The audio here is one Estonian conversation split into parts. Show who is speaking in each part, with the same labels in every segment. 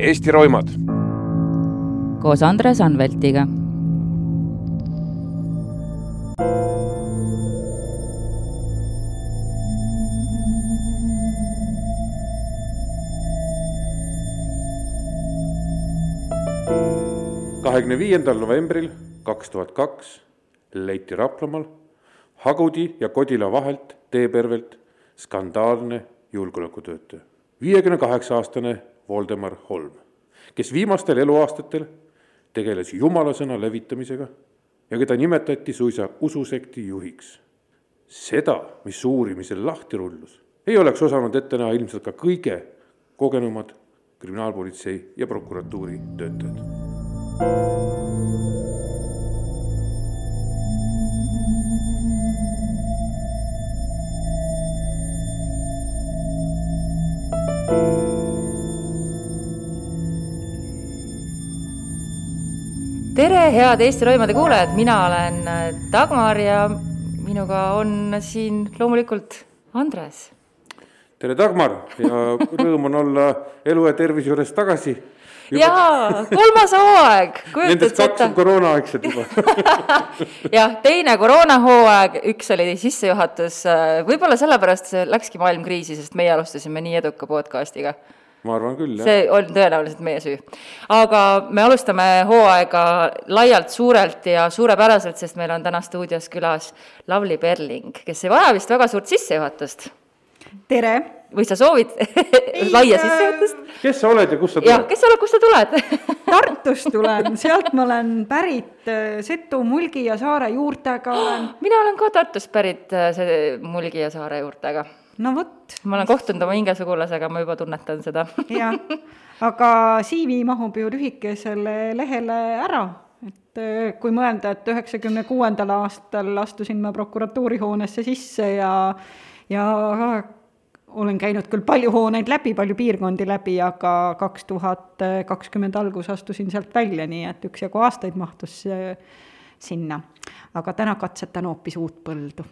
Speaker 1: Eesti roimad.
Speaker 2: koos Andres Anveltiga.
Speaker 3: kahekümne viiendal novembril kaks tuhat kaks leiti Raplamaal Hagudi ja Kodila vahelt teepervelt skandaalne julgeolekutöötaja, viiekümne kaheksa aastane Voldemar Holm, kes viimastel eluaastatel tegeles jumalasõna levitamisega ja keda nimetati suisa ususekti juhiks. seda, mis uurimisel lahti rullus, ei oleks osanud ette näha ilmselt ka kõige kogenumad kriminaalpolitsei ja prokuratuuri töötajad.
Speaker 2: Tere, head Eesti Roimade kuulajad, mina olen Dagmar ja minuga on siin loomulikult Andres.
Speaker 3: tere, Dagmar ja rõõm on olla elu ja tervise juures tagasi.
Speaker 2: jaa, kolmas hooaeg.
Speaker 3: Nendest kaks on koroonaaegsed juba
Speaker 2: jah, teine koroonahooaeg, üks oli sissejuhatus, võib-olla sellepärast see läkski maailm kriisi, sest meie alustasime nii eduka podcast'iga
Speaker 3: ma arvan küll, jah.
Speaker 2: see on tõenäoliselt meie süü. aga me alustame hooaega laialt, suurelt ja suurepäraselt, sest meil on täna stuudios külas Lavly Perling, kes ei vaja vist väga suurt sissejuhatust.
Speaker 4: tere!
Speaker 2: või sa soovid laia sissejuhatust?
Speaker 3: kes sa oled ja kust sa
Speaker 2: jah,
Speaker 3: tuled?
Speaker 2: kes sa oled, kust sa tuled
Speaker 4: Tartust tulen, sealt ma olen pärit, Setu, Mulgi ja Saare juurtega olen.
Speaker 2: mina olen ka Tartust pärit, see Mulgi ja Saare juurtega
Speaker 4: no vot.
Speaker 2: ma olen kohtunud oma hingesugulasega, ma juba tunnetan seda
Speaker 4: jah, aga CV mahub ju lühikesele lehele ära, et äh, kui mõelda, et üheksakümne kuuendal aastal astusin ma prokuratuurihoonesse sisse ja, ja olen käinud küll palju hooneid läbi, palju piirkondi läbi, aga kaks tuhat kakskümmend algus astusin sealt välja, nii et üksjagu aastaid mahtus sinna. Aga täna katsetan hoopis uut põldu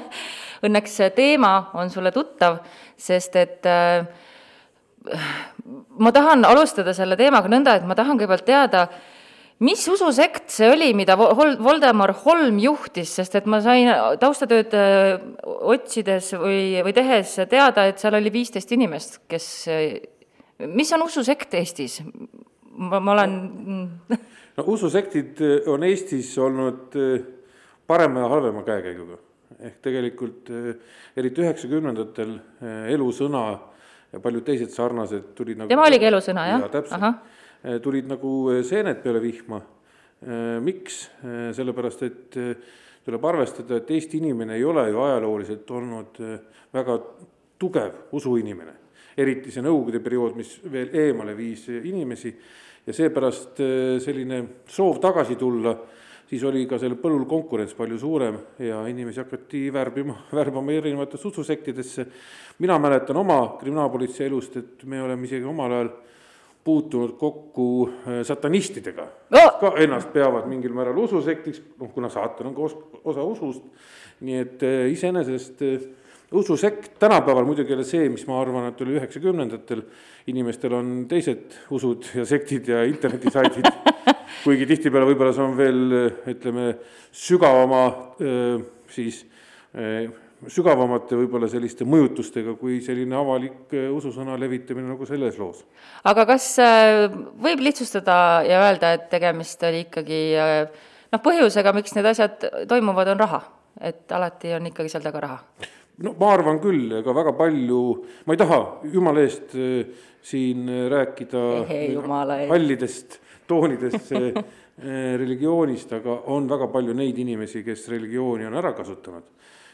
Speaker 2: Õnneks teema on sulle tuttav, sest et äh, ma tahan alustada selle teemaga nõnda, et ma tahan kõigepealt teada, mis ususekt see oli, mida Vol-, Voldemar Holm juhtis, sest et ma sain taustatööd äh, otsides või, või tehes teada, et seal oli viisteist inimest, kes, mis on ususekt Eestis? Ma, ma olen
Speaker 3: no ususektid on Eestis olnud parema ja halvema käekäiguga ehk tegelikult eriti üheksakümnendatel elusõna ja paljud teised sarnased tulid nagu
Speaker 2: tema oligi elusõna, jah?
Speaker 3: jaa, täpselt. tulid nagu seened peale vihma. miks? sellepärast, et tuleb arvestada, et Eesti inimene ei ole ju ajalooliselt olnud väga tugev usuinimene. Eriti see Nõukogude periood, mis veel eemale viis inimesi ja seepärast selline soov tagasi tulla siis oli ka sellel põllul konkurents palju suurem ja inimesi hakati värbima, värbama erinevatesse ususektidesse. mina mäletan oma kriminaalpolitsei elust, et me oleme isegi omal ajal puutunud kokku satanistidega no., ka ennast peavad mingil määral ususektiks, noh kuna saatan on ka os-, osa usust, nii et iseenesest ususekt tänapäeval muidugi ei ole see, mis ma arvan, et oli üheksakümnendatel, inimestel on teised usud ja sektid ja internetisaidid kuigi tihtipeale võib-olla see on veel ütleme, sügavama siis sügavamate võib-olla selliste mõjutustega kui selline avalik ususõna levitamine nagu selles loos.
Speaker 2: aga kas võib lihtsustada ja öelda, et tegemist oli ikkagi noh, põhjusega, miks need asjad toimuvad, on raha, et alati on ikkagi seal taga raha?
Speaker 3: No ma arvan küll, ega väga palju, ma ei taha jumala eest siin rääkida
Speaker 2: Ehe,
Speaker 3: hallidest toonidest religioonist, aga on väga palju neid inimesi, kes religiooni on ära kasutanud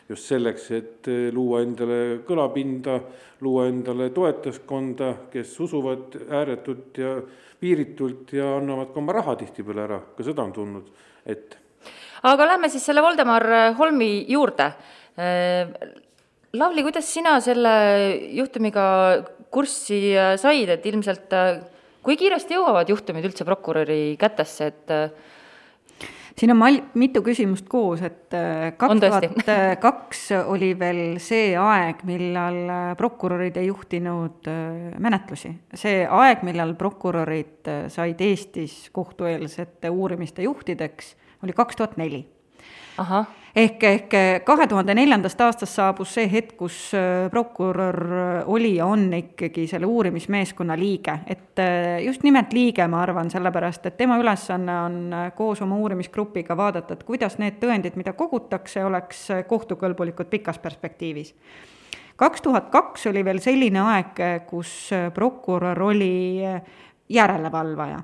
Speaker 3: just selleks, et luua endale kõlapinda, luua endale toetajaskonda, kes usuvad ääretult ja piiritult ja annavad ka oma raha tihtipeale ära, ka seda on tulnud ette.
Speaker 2: aga lähme siis selle Voldemar Holmi juurde. Lavly, kuidas sina selle juhtumiga kurssi said, et ilmselt kui kiiresti jõuavad juhtumid üldse prokuröri kätesse, et
Speaker 4: siin on mal-, mitu küsimust koos, et äh, kaks tuhat kaks oli veel see aeg, millal äh, prokurörid ei juhtinud äh, menetlusi. see aeg, millal prokurörid said Eestis kohtueelsete uurimiste juhtideks, oli kaks tuhat neli ehk, ehk kahe tuhande neljandast aastast saabus see hetk, kus äh, prokurör oli ja on ikkagi selle uurimismeeskonna liige, et äh, just nimelt liige, ma arvan, sellepärast et tema ülesanne on äh, koos oma uurimisgrupiga vaadata, et kuidas need tõendid, mida kogutakse, oleks kohtukõlbulikud pikas perspektiivis. kaks tuhat kaks oli veel selline aeg, kus prokurör oli järelevalvaja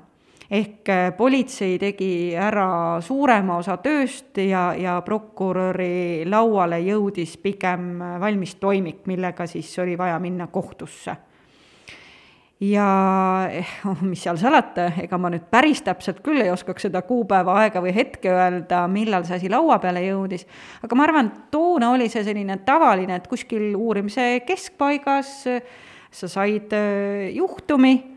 Speaker 4: ehk äh, politsei tegi ära suurema osa tööst ja, ja prokuröri lauale jõudis pigem valmis toimik, millega siis oli vaja minna kohtusse. ja eh, oh, mis seal salata, ega ma nüüd päris täpselt küll ei oskaks seda kuupäeva, aega või hetke öelda, millal see asi laua peale jõudis, aga ma arvan, toona oli see selline tavaline, et kuskil uurimise keskpaigas sa said juhtumi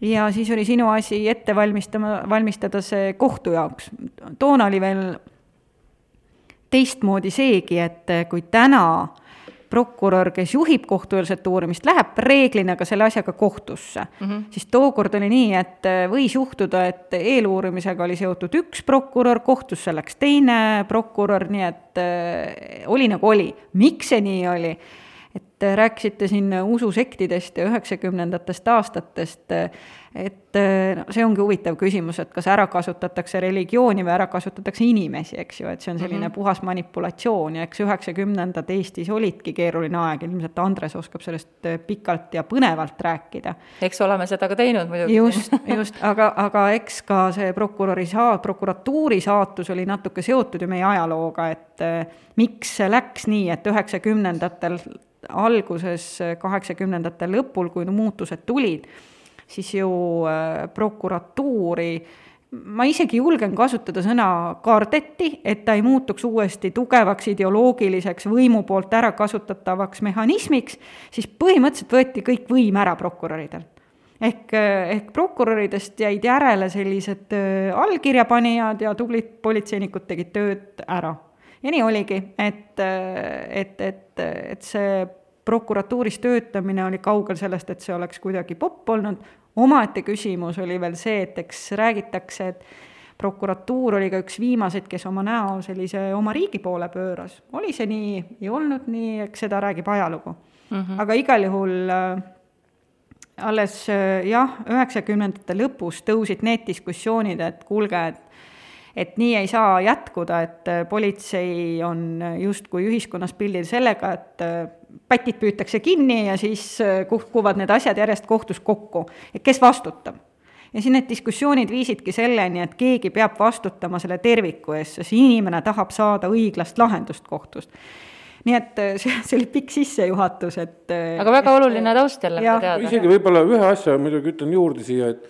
Speaker 4: ja siis oli sinu asi ette valmistama, valmistada see kohtu jaoks. toona oli veel teistmoodi seegi, et kui täna prokurör, kes juhib kohtueelset uurimist, läheb reeglina ka selle asjaga kohtusse mm, -hmm. siis tookord oli nii, et võis juhtuda, et eeluurimisega oli seotud üks prokurör, kohtusse läks teine prokurör, nii et äh, oli nagu oli. miks see nii oli? Et äh, rääkisite siin ususektidest ja üheksakümnendatest aastatest, et äh, no see ongi huvitav küsimus, et kas ära kasutatakse religiooni või ära kasutatakse inimesi, eks ju, et see on selline mm -hmm. puhas manipulatsioon ja eks üheksakümnendad Eestis olidki keeruline aeg, ilmselt Andres oskab sellest äh, pikalt ja põnevalt rääkida.
Speaker 2: eks oleme seda ka teinud muidugi.
Speaker 4: just, just, aga, aga eks ka see prokuröri saa-, prokuratuuri saatus oli natuke seotud ju meie ajalooga, et miks see läks nii, et üheksakümnendatel alguses, kaheksakümnendate lõpul, kui muutused tulid, siis ju äh, prokuratuuri ma isegi julgen kasutada sõna kaardeti, et ta ei muutuks uuesti tugevaks ideoloogiliseks võimu poolt ära kasutatavaks mehhanismiks, siis põhimõtteliselt võeti kõik võim ära prokuröridelt. ehk, äh, ehk prokuröridest jäid järele sellised äh, allkirjapanijad ja tublid politseinikud tegid tööd ära ja nii oligi, et, et, et, et see prokuratuuris töötamine oli kaugel sellest, et see oleks kuidagi popp olnud, omaette küsimus oli veel see, et eks räägitakse, et prokuratuur oli ka üks viimaseid, kes oma näo sellise oma riigi poole pööras. oli see nii, ei olnud nii, eks seda räägib ajalugu mm. -hmm. aga igal juhul äh, alles äh, jah, üheksakümnendate lõpus tõusid need diskussioonid, et kuulge, et et nii ei saa jätkuda, et äh, politsei on justkui ühiskonnas pildil sellega, et äh, pätid püütakse kinni ja siis äh, kukuvad need asjad järjest kohtus kokku. et kes vastutab? ja siis need diskussioonid viisidki selleni, et keegi peab vastutama selle terviku eest, sest inimene tahab saada õiglast lahendust kohtust nii et see, see oli pikk sissejuhatus, et
Speaker 2: aga väga et, oluline taust jälle
Speaker 3: teada. isegi võib-olla ühe asja muidugi ütlen juurde siia, et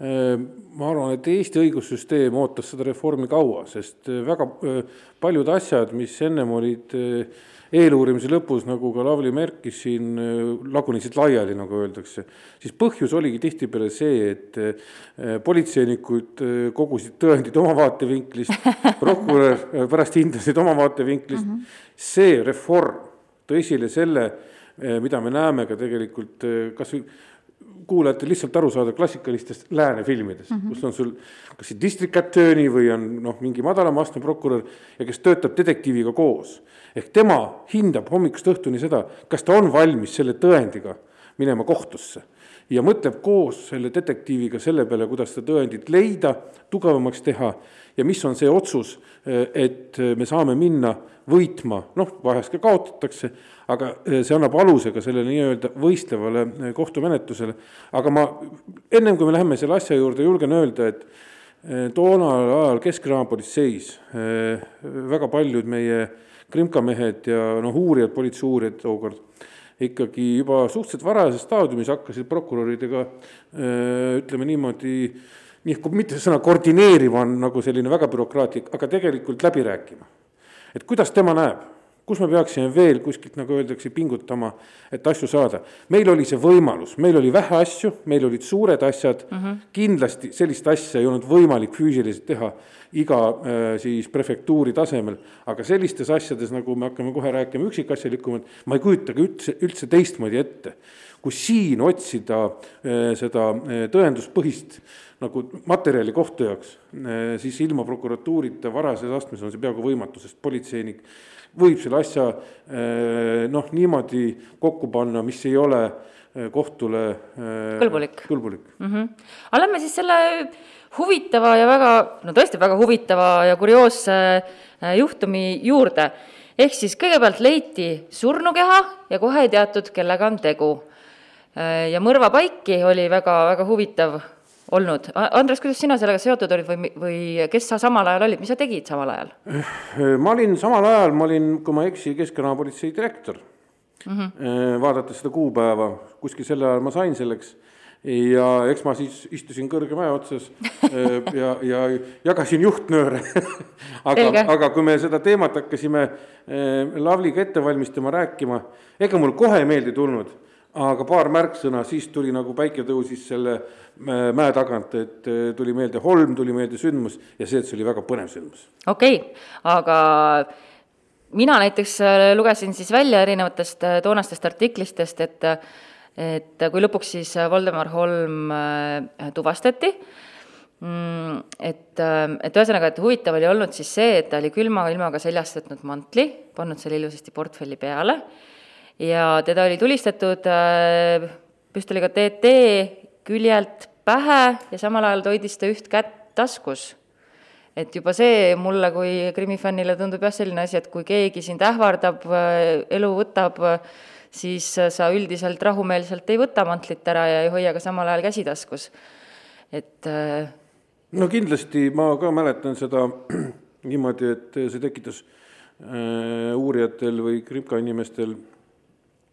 Speaker 3: ma arvan, et Eesti õigussüsteem ootas seda reformi kaua, sest eh, väga eh, paljud asjad, mis ennem olid eh, eeluurimise lõpus, nagu ka Lavly märkis siin, lagunesid laiali, nagu öeldakse, siis põhjus oligi tihtipeale see, et politseinikud kogusid tõendid oma vaatevinklist, prokurör pärast hindasid oma vaatevinklist mm. -hmm. see reform tõi esile selle, mida me näeme ka tegelikult kas või kuulajatel lihtsalt aru saada klassikalistest lääne filmidest mm, -hmm. kus on sul kas siis district attorney või on noh, mingi madalama astme prokurör ja kes töötab detektiiviga koos. ehk tema hindab hommikust õhtuni seda, kas ta on valmis selle tõendiga minema kohtusse ja mõtleb koos selle detektiiviga selle peale, kuidas seda tõendit leida, tugevamaks teha ja mis on see otsus, et me saame minna võitma, noh, vahest ka kaotatakse, aga eh, see annab aluse ka sellele nii-öelda võistlevale eh, kohtumenetlusele. aga ma, ennem kui me läheme selle asja juurde, julgen öelda, et eh, toonal ajal Keskkriminaalpolitseis väga paljud meie krimkamehed ja noh, uurijad, politseiuurijad tookord, ikkagi juba suhteliselt varajases staadiumis hakkasid prokuröridega ütleme niimoodi, nii, mitte sõna koordineerima on nagu selline väga bürokraatlik, aga tegelikult läbi rääkima. et kuidas tema näeb kus me peaksime veel kuskilt, nagu öeldakse, pingutama, et asju saada. meil oli see võimalus, meil oli vähe asju, meil olid suured asjad mm, -hmm. kindlasti sellist asja ei olnud võimalik füüsiliselt teha iga äh, siis prefektuuri tasemel, aga sellistes asjades, nagu me hakkame kohe rääkima üksikasjalikumalt, ma ei kujuta ka üldse, üldse teistmoodi ette kui siin otsida äh, seda tõenduspõhist nagu materjali kohtu jaoks, siis ilma prokuratuurita varases astmes on see peaaegu võimatu, sest politseinik võib selle asja eh, noh, niimoodi kokku panna, mis ei ole eh, kohtule
Speaker 2: eh, kõlbulik,
Speaker 3: kõlbulik.
Speaker 2: Mm -hmm. aga lähme siis selle huvitava ja väga, no tõesti väga huvitava ja kurioosse juhtumi juurde. ehk siis kõigepealt leiti surnukeha ja kohe ei teatud, kellega on tegu. ja mõrvapaiki oli väga, väga huvitav olnud. Andres, kuidas sina sellega seotud olid või, või kes sa samal ajal olid, mis sa tegid samal ajal?
Speaker 3: ma olin samal ajal, ma olin, kui ma ei eksi, Keskkonnaapolitsei direktor mm. -hmm. vaadates seda kuupäeva, kuskil sel ajal ma sain selleks ja eks ma siis istusin kõrge mäe otsas ja, ja jagasin juhtnööre aga, aga kui me seda teemat hakkasime Lavliga ette valmistama, rääkima, ega mul kohe ei meelde tulnud aga paar märksõna, siis tuli nagu päike tõusis selle äh, mäe tagant, et äh, tuli meelde Holm, tuli meelde sündmus ja see, et see oli väga põnev sündmus.
Speaker 2: okei okay,, aga mina näiteks äh, lugesin siis välja erinevatest toonastest artiklistest, et et kui lõpuks siis Voldemar Holm tuvastati, mm, et, et ühesõnaga, et huvitav oli olnud siis see, et ta oli külma ilmaga seljas võtnud mantli, pannud selle ilusasti portfelli peale ja teda oli tulistatud äh, püstoliga TT küljelt pähe ja samal ajal hoidis ta üht kätt taskus. et juba see mulle kui krimifännile tundub jah, selline asi, et kui keegi sind ähvardab, äh, elu võtab, siis sa üldiselt rahumeelselt ei võta mantlit ära ja ei hoia ka samal ajal käsi taskus, et äh,
Speaker 3: no kindlasti ma ka mäletan seda niimoodi, et see tekitas uurijatel või kripka inimestel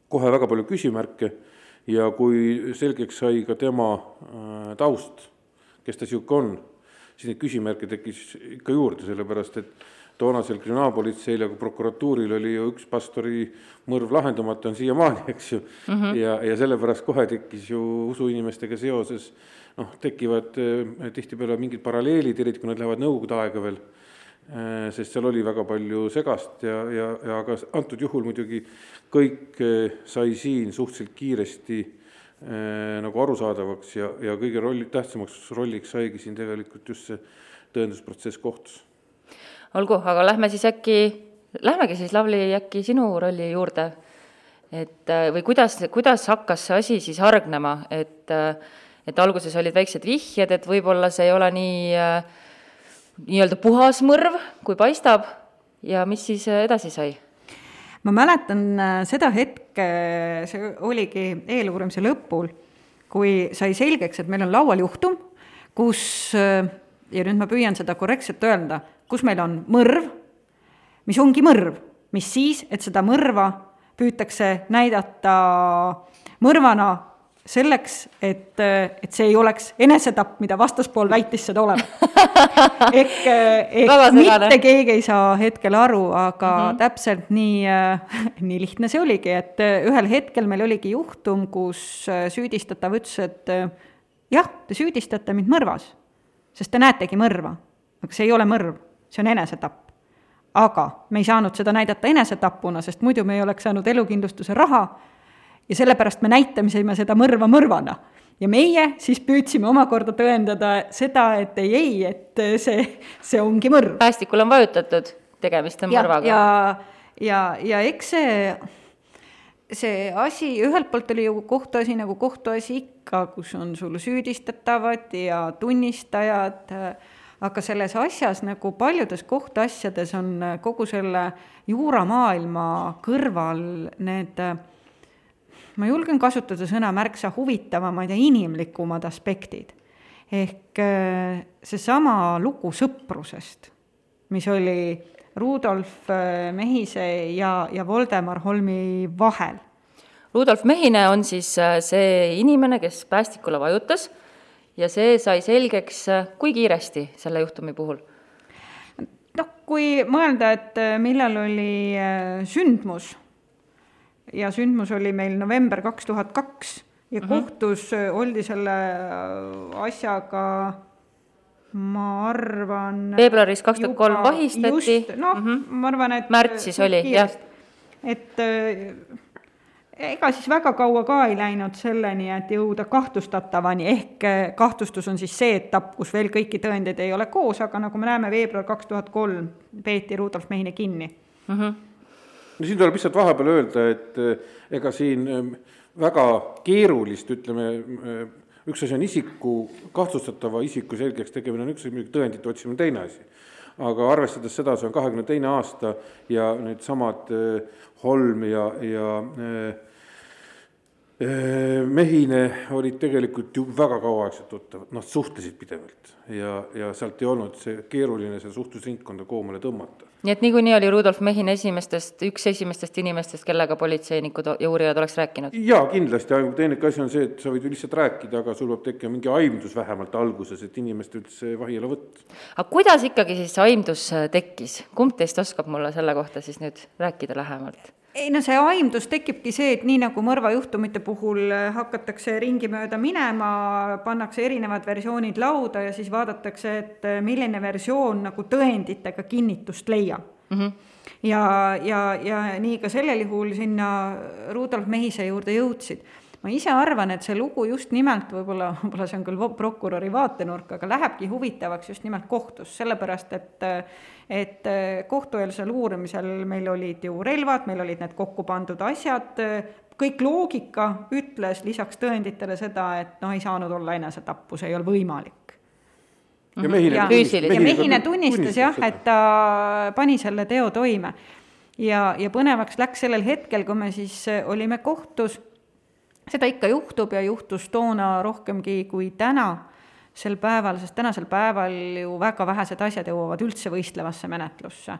Speaker 3: kohe väga palju küsimärke ja kui selgeks sai ka tema äh, taust, kes ta niisugune on, siis neid küsimärke tekkis ikka juurde, sellepärast et toonasel kriminaalpolitseil ja prokuratuuril oli ju üks pastori mõrv lahendamata, on siiamaani, eks ju mm. -hmm. ja, ja sellepärast kohe tekkis ju usuinimestega seoses noh, tekivad eh, tihtipeale mingid paralleelid, eriti kui nad lähevad Nõukogude aega veel sest seal oli väga palju segast ja, ja, ja ka antud juhul muidugi kõik eh, sai siin suhteliselt kiiresti äh, nagu arusaadavaks ja, ja kõige rolli, tähtsamaks rolliks saigi siin tegelikult just see tõendusprotsess kohtus.
Speaker 2: olgu, aga lähme siis äkki, lähmegi siis, Lavly, äkki sinu rolli juurde. et äh, või kuidas, kuidas hakkas see asi siis hargnema, et, et alguses olid väiksed vihjed, et võib-olla see ei ole nii nii-öelda puhas mõrv, kui paistab. Ja mis siis edasi sai?
Speaker 4: Ma mäletan äh, seda hetke, see oligi eeluurimise lõpul, kui sai selgeks, et meil on laual juhtum, kus, äh, ja nüüd ma püüan seda korrektselt öelda, kus meil on mõrv, mis ongi mõrv, mis siis, et seda mõrva püütakse näidata mõrvana selleks, et, et see ei oleks enesetapp, mida vastaspool väitis seda olevat. ehk, ehk mitte keegi ei saa hetkel aru, aga mm -hmm. täpselt nii, nii lihtne see oligi, et ühel hetkel meil oligi juhtum, kus süüdistatav ütles, et jah, te süüdistate mind mõrvas, sest te näetegi mõrva, aga see ei ole mõrv, see on enesetapp aga me ei saanud seda näidata enesetapuna, sest muidu me ei oleks saanud elukindlustuse raha ja sellepärast me näitasime seda mõrva mõrvana. ja meie siis püüdsime omakorda tõendada seda, et ei, ei, et see, see ongi mõrv.
Speaker 2: päästikul on vajutatud, tegemist on ja, mõrvaga.
Speaker 4: ja, ja, ja eks see, see asi, ühelt poolt oli ju kohtuasi nagu kohtuasi ikka, kus on sul süüdistatavad ja tunnistajad, aga selles asjas nagu paljudes kohtuasjades on kogu selle juuramaailma kõrval need äh, ma julgen kasutada sõna märksa huvitavamad ja inimlikumad aspektid. ehk äh, seesama lugu sõprusest, mis oli Rudolf äh, Mehise ja, ja Voldemar Holmi vahel.
Speaker 2: Rudolf Mehine on siis äh, see inimene, kes päästikule vajutas ja see sai selgeks kui kiiresti selle juhtumi puhul
Speaker 4: noh, kui mõelda, et millal oli sündmus ja sündmus oli meil november kaks tuhat kaks ja mm -hmm. kohtus äh, oldi selle asjaga ma arvan.
Speaker 2: veebruaris kaks tuhat kolm vahistati.
Speaker 4: noh mm, -hmm. ma arvan, et.
Speaker 2: märtsis oli, jah.
Speaker 4: et ega siis väga kaua ka ei läinud selleni, et jõuda kahtlustatavani, ehk eh, kahtlustus on siis see etapp, kus veel kõiki tõendeid ei ole koos, aga nagu me näeme, veebruar kaks tuhat kolm peeti Rudolf Mehine kinni mm.
Speaker 3: -hmm. No siin tuleb lihtsalt vahepeal öelda, et eh, ega siin eh, väga keerulist, ütleme, üks asi on isiku, kahtlustatava isiku selgeks tegemine on üks asi, muidugi tõendite otsimine on teine asi. Aga arvestades seda, see on kahekümne teine aasta ja needsamad Holm ja, ja Mehine olid tegelikult ju väga kauaaegselt tuttavad, noh, suhtlesid pidevalt ja, ja sealt ei olnud see keeruline seda suhtlusringkonda koomale tõmmata.
Speaker 2: nii et niikuinii oli Rudolf Mehin esimestest, üks esimestest inimestest, kellega politseinikud ja uurijad oleks rääkinud?
Speaker 3: jaa, kindlasti, ainult teine asi on see, et sa võid ju lihtsalt rääkida, aga sul peab tekkima mingi aimdus vähemalt alguses, et inimest üldse vahi alla võtta.
Speaker 2: aga kuidas ikkagi siis see aimdus tekkis, kumb teist oskab mulle selle kohta siis nüüd rääkida lähemalt?
Speaker 4: Ei no see aimdus tekibki see, et nii nagu mõrvajuhtumite puhul äh, hakatakse ringi mööda minema, pannakse erinevad versioonid lauda ja siis vaadatakse, et äh, milline versioon nagu tõenditega kinnitust leiab mm. -hmm ja, ja, ja nii ka sellel juhul sinna Rudolf Mehise juurde jõudsid ma ise arvan, et see lugu just nimelt võib-olla, võib-olla see on küll prokuröri vaatenurk, aga lähebki huvitavaks just nimelt kohtus, sellepärast et et kohtueelsel uurimisel meil olid ju relvad, meil olid need kokku pandud asjad, kõik loogika ütles lisaks tõenditele seda, et noh, ei saanud olla enesetappu, see ei ole võimalik.
Speaker 3: ja Mehine,
Speaker 4: ja,
Speaker 3: tunnistas,
Speaker 4: ja Mehine tunnistas jah, et ta pani selle teo toime. ja, ja põnevaks läks sellel hetkel, kui me siis olime kohtus seda ikka juhtub ja juhtus toona rohkemgi kui täna, sel päeval, sest tänasel päeval ju väga vähesed asjad jõuavad üldse võistlevasse menetlusse.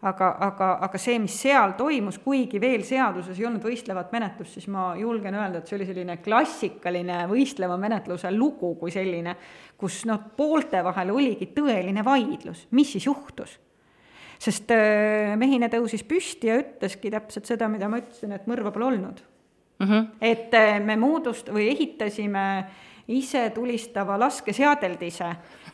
Speaker 4: aga, aga, aga see, mis seal toimus, kuigi veel seaduses ei olnud võistlevat menetlust, siis ma julgen öelda, et see oli selline klassikaline võistleva menetluse lugu kui selline, kus noh, poolte vahel oligi tõeline vaidlus, mis siis juhtus? Sest äh, mehine tõusis püsti ja ütleski täpselt seda, mida ma ütlesin, et mõrva pole olnud mm. -hmm. et äh, me moodust- või ehitasime ise tulistava laskeseadeldise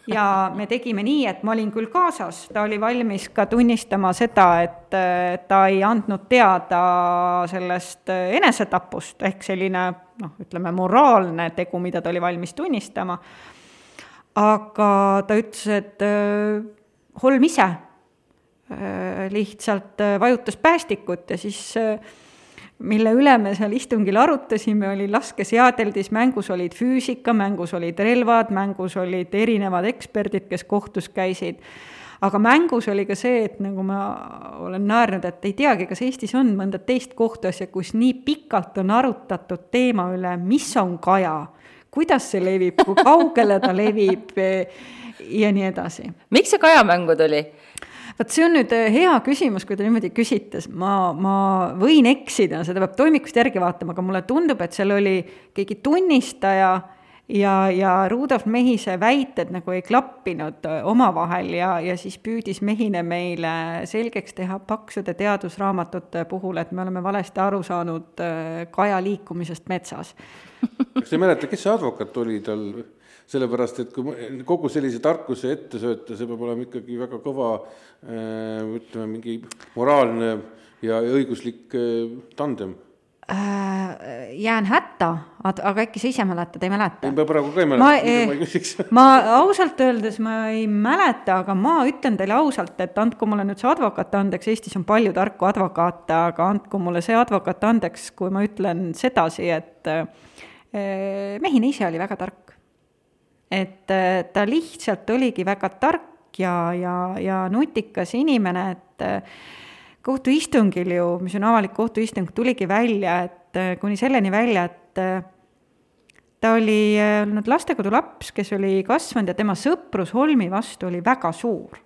Speaker 4: ja me tegime nii, et ma olin küll kaasas, ta oli valmis ka tunnistama seda, et äh, ta ei andnud teada sellest äh, enesetapust, ehk selline noh, ütleme moraalne tegu, mida ta oli valmis tunnistama. aga ta ütles, et Holm ise lihtsalt vajutas päästikut ja siis mille üle me seal istungil arutasime, oli laskeseadeldis, mängus olid füüsika, mängus olid relvad, mängus olid erinevad eksperdid, kes kohtus käisid, aga mängus oli ka see, et nagu ma olen naernud, et ei teagi, kas Eestis on mõnda teist kohtuasja, kus nii pikalt on arutatud teema üle, mis on kaja, kuidas see levib, kui kaugele ta levib ja nii edasi.
Speaker 2: miks see kajamängu tuli?
Speaker 4: Vot see on nüüd äh, hea küsimus, kui te niimoodi küsite, ma, ma võin eksida, seda peab toimikust järgi vaatama, aga mulle tundub, et seal oli keegi tunnistaja ja, ja Rudolf Mehise väited nagu ei klappinud äh, omavahel ja, ja siis püüdis Mehine meile selgeks teha paksude teadusraamatute puhul, et me oleme valesti aru saanud äh, kaja liikumisest metsas.
Speaker 3: kas te mäletate, kes see advokaat oli tal? Sellepärast et kui kogu sellise tarkuse ette sööta, see peab olema ikkagi väga kõva äh, ütleme, mingi moraalne ja õiguslik äh, tandem
Speaker 4: äh, jään hätta, aga äkki sa ise mäletad, ei mäleta?
Speaker 3: ma praegu ka ei mäleta, ma ei
Speaker 4: küsiks. ma ausalt öeldes ma ei mäleta, aga ma ütlen teile ausalt, et andku mulle nüüd see advokaat andeks, Eestis on palju tarku advokaate, aga andku mulle see advokaat andeks, kui ma ütlen sedasi, et Mehine ise oli väga tark et äh, ta lihtsalt oligi väga tark ja, ja, ja nutikas inimene, et äh, kohtuistungil ju, mis on avalik kohtuistung, tuligi välja, et äh, kuni selleni välja, et ta oli olnud lastekodu laps, kes oli kasvanud ja tema sõprus Holmi vastu oli väga suur.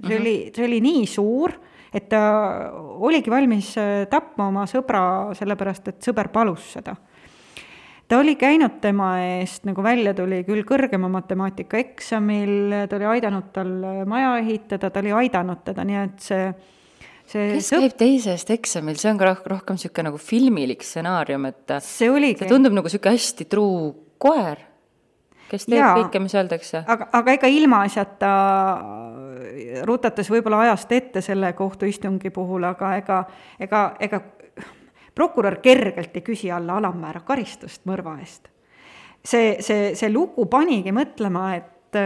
Speaker 4: see mhm. oli, see oli nii suur, et ta oligi valmis tapma oma sõbra, sellepärast et sõber palus seda ta oli käinud tema eest, nagu välja tuli, küll kõrgema matemaatika eksamil, ta oli aidanud tal maja ehitada, ta oli aidanud teda, nii et see
Speaker 2: see kes sõp... käib teise eest eksamil, see on ka roh rohkem niisugune nagu filmilik stsenaarium, et
Speaker 4: see oligi.
Speaker 2: see tundub nagu niisugune hästi truu koer, kes teeb Jaa, kõike, mis öeldakse.
Speaker 4: aga, aga ega ilmaasjata rutates võib-olla ajast ette selle kohtuistungi puhul, aga ega, ega, ega prokurör kergelt ei küsi alla alammäära karistust mõrva eest. see, see, see lugu panigi mõtlema, et,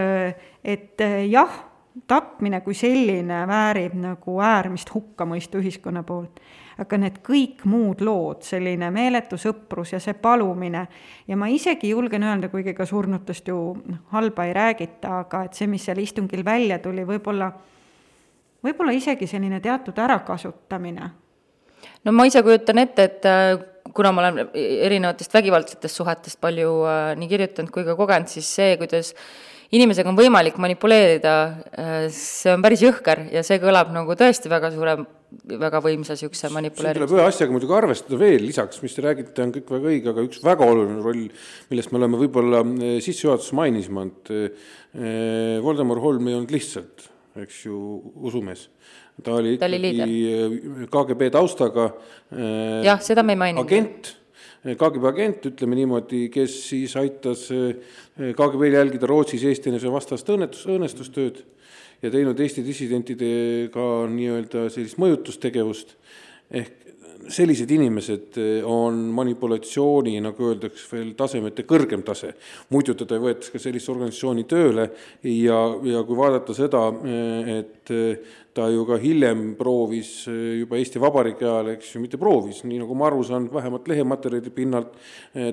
Speaker 4: et jah, tapmine kui selline väärib nagu äärmist hukkamõistu ühiskonna poolt aga need kõik muud lood, selline meeletu sõprus ja see palumine ja ma isegi julgen öelda, kuigi ka surnutest ju noh, halba ei räägita, aga et see, mis seal istungil välja tuli, võib-olla, võib-olla isegi selline teatud ärakasutamine.
Speaker 2: No ma ise kujutan ette, et äh, kuna ma olen erinevatest vägivaldsetest suhetest palju äh, nii kirjutanud kui ka kogenud, siis see, kuidas inimesega on võimalik manipuleerida, äh, see on päris jõhker ja see kõlab nagu tõesti väga suure, väga võimsa niisuguse manipuleerimise.
Speaker 3: tuleb ühe asjaga muidugi arvestada veel lisaks, mis te räägite, on kõik väga õige, aga üks väga oluline roll, millest me oleme võib-olla sissejuhatuses mainisime, et Voldemar Holm ei olnud lihtsalt, eks ju, usumees ta oli ikkagi KGB taustaga.
Speaker 2: jah, seda me ei maininud.
Speaker 3: agent KGB agent, ütleme niimoodi, kes siis aitas KGB-l jälgida Rootsis Eesti NSV vastast õnnetus, õõnestustööd ja teinud Eesti dissidentidega nii-öelda sellist mõjutustegevust, ehk sellised inimesed on manipulatsiooni, nagu öeldakse, veel tasemete kõrgem tase. muidu teda ei võetaks ka sellisse organisatsiooni tööle ja, ja kui vaadata seda, et ta ju ka hiljem proovis juba Eesti Vabariigi ajal, eks ju, mitte proovis, nii nagu ma aru saan, vähemalt lehematerjalide pinnalt,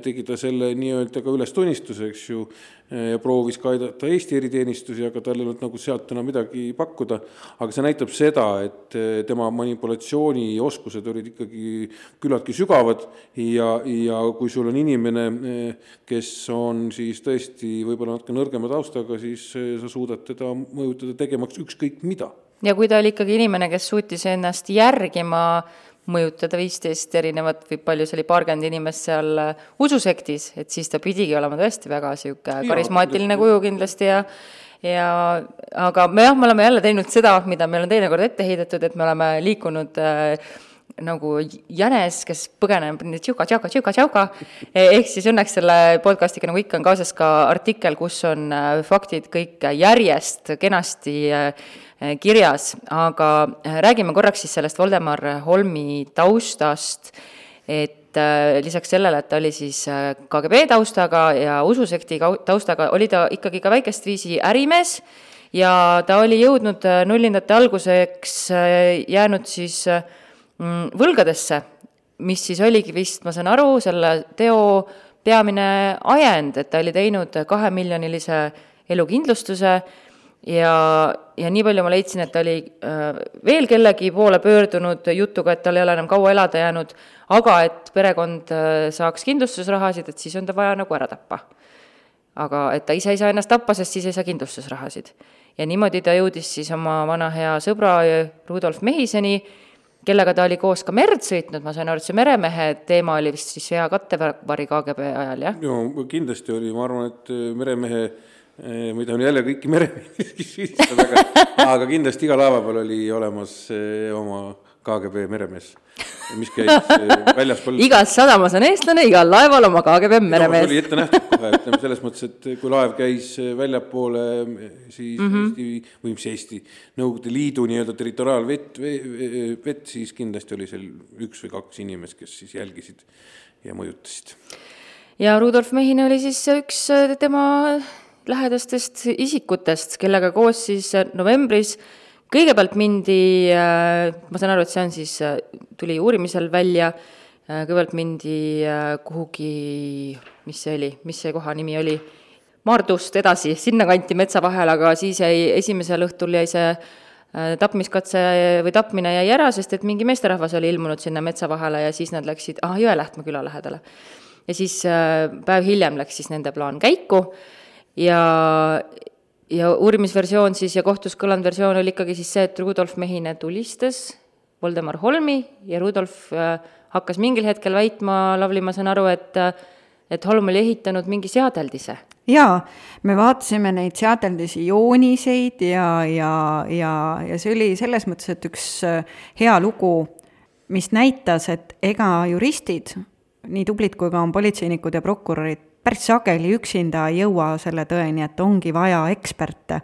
Speaker 3: tegi ta selle nii-öelda ka ülestunnistuse, eks ju, ja proovis ka aidata Eesti eriteenistusi, aga tal ei olnud nagu sealt enam midagi pakkuda. aga see näitab seda, et eh, tema manipulatsioonioskused olid ikkagi küllaltki sügavad ja, ja kui sul on inimene, eh, kes on siis tõesti võib-olla natuke nõrgema taustaga, siis eh, sa suudad teda mõjutada tegemaks ükskõik mida.
Speaker 2: Ja kui ta oli ikkagi inimene, kes suutis ennast järgima mõjutada viisteist erinevat või palju see oli, paarkümmend inimest seal äh, ususektis, et siis ta pidigi olema tõesti väga niisugune karismaatiline kuju kindlasti ja ja aga me jah, me oleme jälle teinud seda, mida meile on teinekord ette heidetud, et me oleme liikunud äh, nagu jänes, kes põgeneb tšuka, tšauka, tšuka, tšauka, ehk siis õnneks selle podcast'iga, nagu ikka, on kaasas ka artikkel, kus on äh, faktid kõik järjest kenasti Äh, kirjas, aga äh, räägime korraks siis sellest Voldemar Holmi taustast, et äh, lisaks sellele, et ta oli siis KGB taustaga ja ususekti taustaga, oli ta ikkagi ka väikest viisi ärimees ja ta oli jõudnud nullindate alguseks jäänud siis mm, võlgadesse, mis siis oligi vist, ma saan aru, selle teo peamine ajend, et ta oli teinud kahemiljonilise elukindlustuse ja, ja nii palju ma leidsin, et ta oli äh, veel kellegi poole pöördunud jutuga, et tal ei ole enam kaua elada jäänud, aga et perekond äh, saaks kindlustusrahasid, et siis on ta vaja nagu ära tappa. aga et ta ise ei saa ennast tappa, sest siis ei saa kindlustusrahasid. ja niimoodi ta jõudis siis oma vana hea sõbra Rudolf Mehiseni, kellega ta oli koos ka merd sõitnud, ma sain aru, et see meremehe teema oli vist siis hea kattevari KGB ajal, jah?
Speaker 3: no kindlasti oli, ma arvan, et meremehe Eh, mida on jälle kõiki meremehi süüdistada, aga, aga kindlasti iga laeva peal oli olemas oma KGB meremees, mis käis väljaspool.
Speaker 2: igas sadamas on eestlane, igal laeval oma KGB meremees.
Speaker 3: oli ette nähtud kohe, ütleme selles mõttes, et kui laev käis väljapoole siis mm -hmm. Eesti või mis Eesti, Nõukogude Liidu nii-öelda territoriaalvett, vett, siis kindlasti oli seal üks või kaks inimest, kes siis jälgisid ja mõjutasid.
Speaker 2: ja Rudolf Mehine oli siis üks tema lähedastest isikutest, kellega koos siis äh, novembris kõigepealt mindi, äh, ma saan aru, et see on siis, äh, tuli uurimisel välja, kõigepealt mindi kuhugi, mis see oli, mis see koha nimi oli, Maardust edasi, sinnakanti metsa vahele, aga siis jäi, esimesel õhtul jäi see tapmiskatse või tapmine jäi ära, sest et mingi meesterahvas oli ilmunud sinna metsa vahele ja siis nad läksid, ah, Jõelähtme küla lähedale. ja siis päev hiljem läks siis nende plaan käiku ja, ja uurimisversioon siis ja kohtus kõlanud versioon oli ikkagi siis see, et Rudolf Mehine tulistas Voldemar Holmi ja Rudolf äh, hakkas mingil hetkel väitma, Lavly, ma saan aru, et et Holm oli ehitanud mingi seadeldise.
Speaker 4: jaa, me vaatasime neid seadeldisi jooniseid ja, ja, ja, ja see oli selles mõttes, et üks äh, hea lugu, mis näitas, et ega juristid, nii tublid kui ka on politseinikud ja prokurörid, päris sageli üksinda ei jõua selle tõeni, et ongi vaja eksperte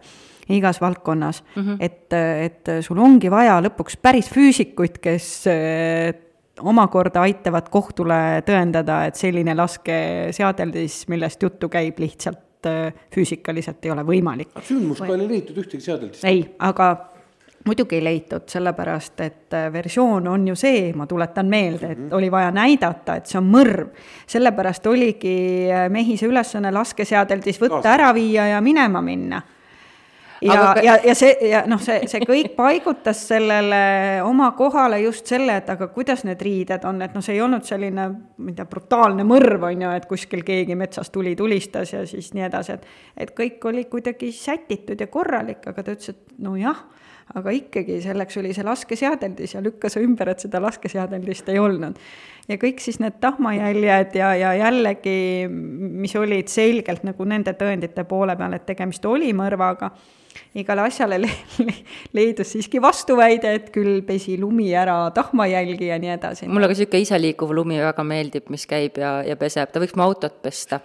Speaker 4: igas valdkonnas mm, -hmm. et, et sul ongi vaja lõpuks päris füüsikuid, kes äh, omakorda aitavad kohtule tõendada, et selline laskeseadeldis, millest juttu käib, lihtsalt äh, füüsikaliselt ei ole võimalik.
Speaker 3: sündmuska ei leitud ühtegi seadeldist?
Speaker 4: ei, aga muidugi ei leitud, sellepärast et äh, versioon on ju see, ma tuletan meelde, et oli vaja näidata, et see on mõrv. sellepärast oligi mehise ülesanne laskeseadeldis võtta, ära viia ja minema minna ja aga..., ja, ja see ja noh, see, see kõik paigutas sellele oma kohale just selle, et aga kuidas need riided on, et noh, see ei olnud selline, ma ei tea, brutaalne mõrv, on ju, et kuskil keegi metsas tuli, tulistas ja siis nii edasi, et et kõik oli kuidagi sätitud ja korralik, aga ta ütles, et nojah, aga ikkagi selleks oli see laskeseadeldis ja lükkas ümber, et seda laskeseadeldist ei olnud. ja kõik siis need tahmajäljed ja, ja jällegi, mis olid selgelt nagu nende tõendite poole peal, et tegemist oli mõrvaga igale asjale le leidus siiski vastuväide, et küll pesi lumi ära tahmajälgi ja nii edasi.
Speaker 2: mulle ka niisugune iseliikuv lumi väga meeldib, mis käib ja, ja peseb, ta võiks mu autot pesta.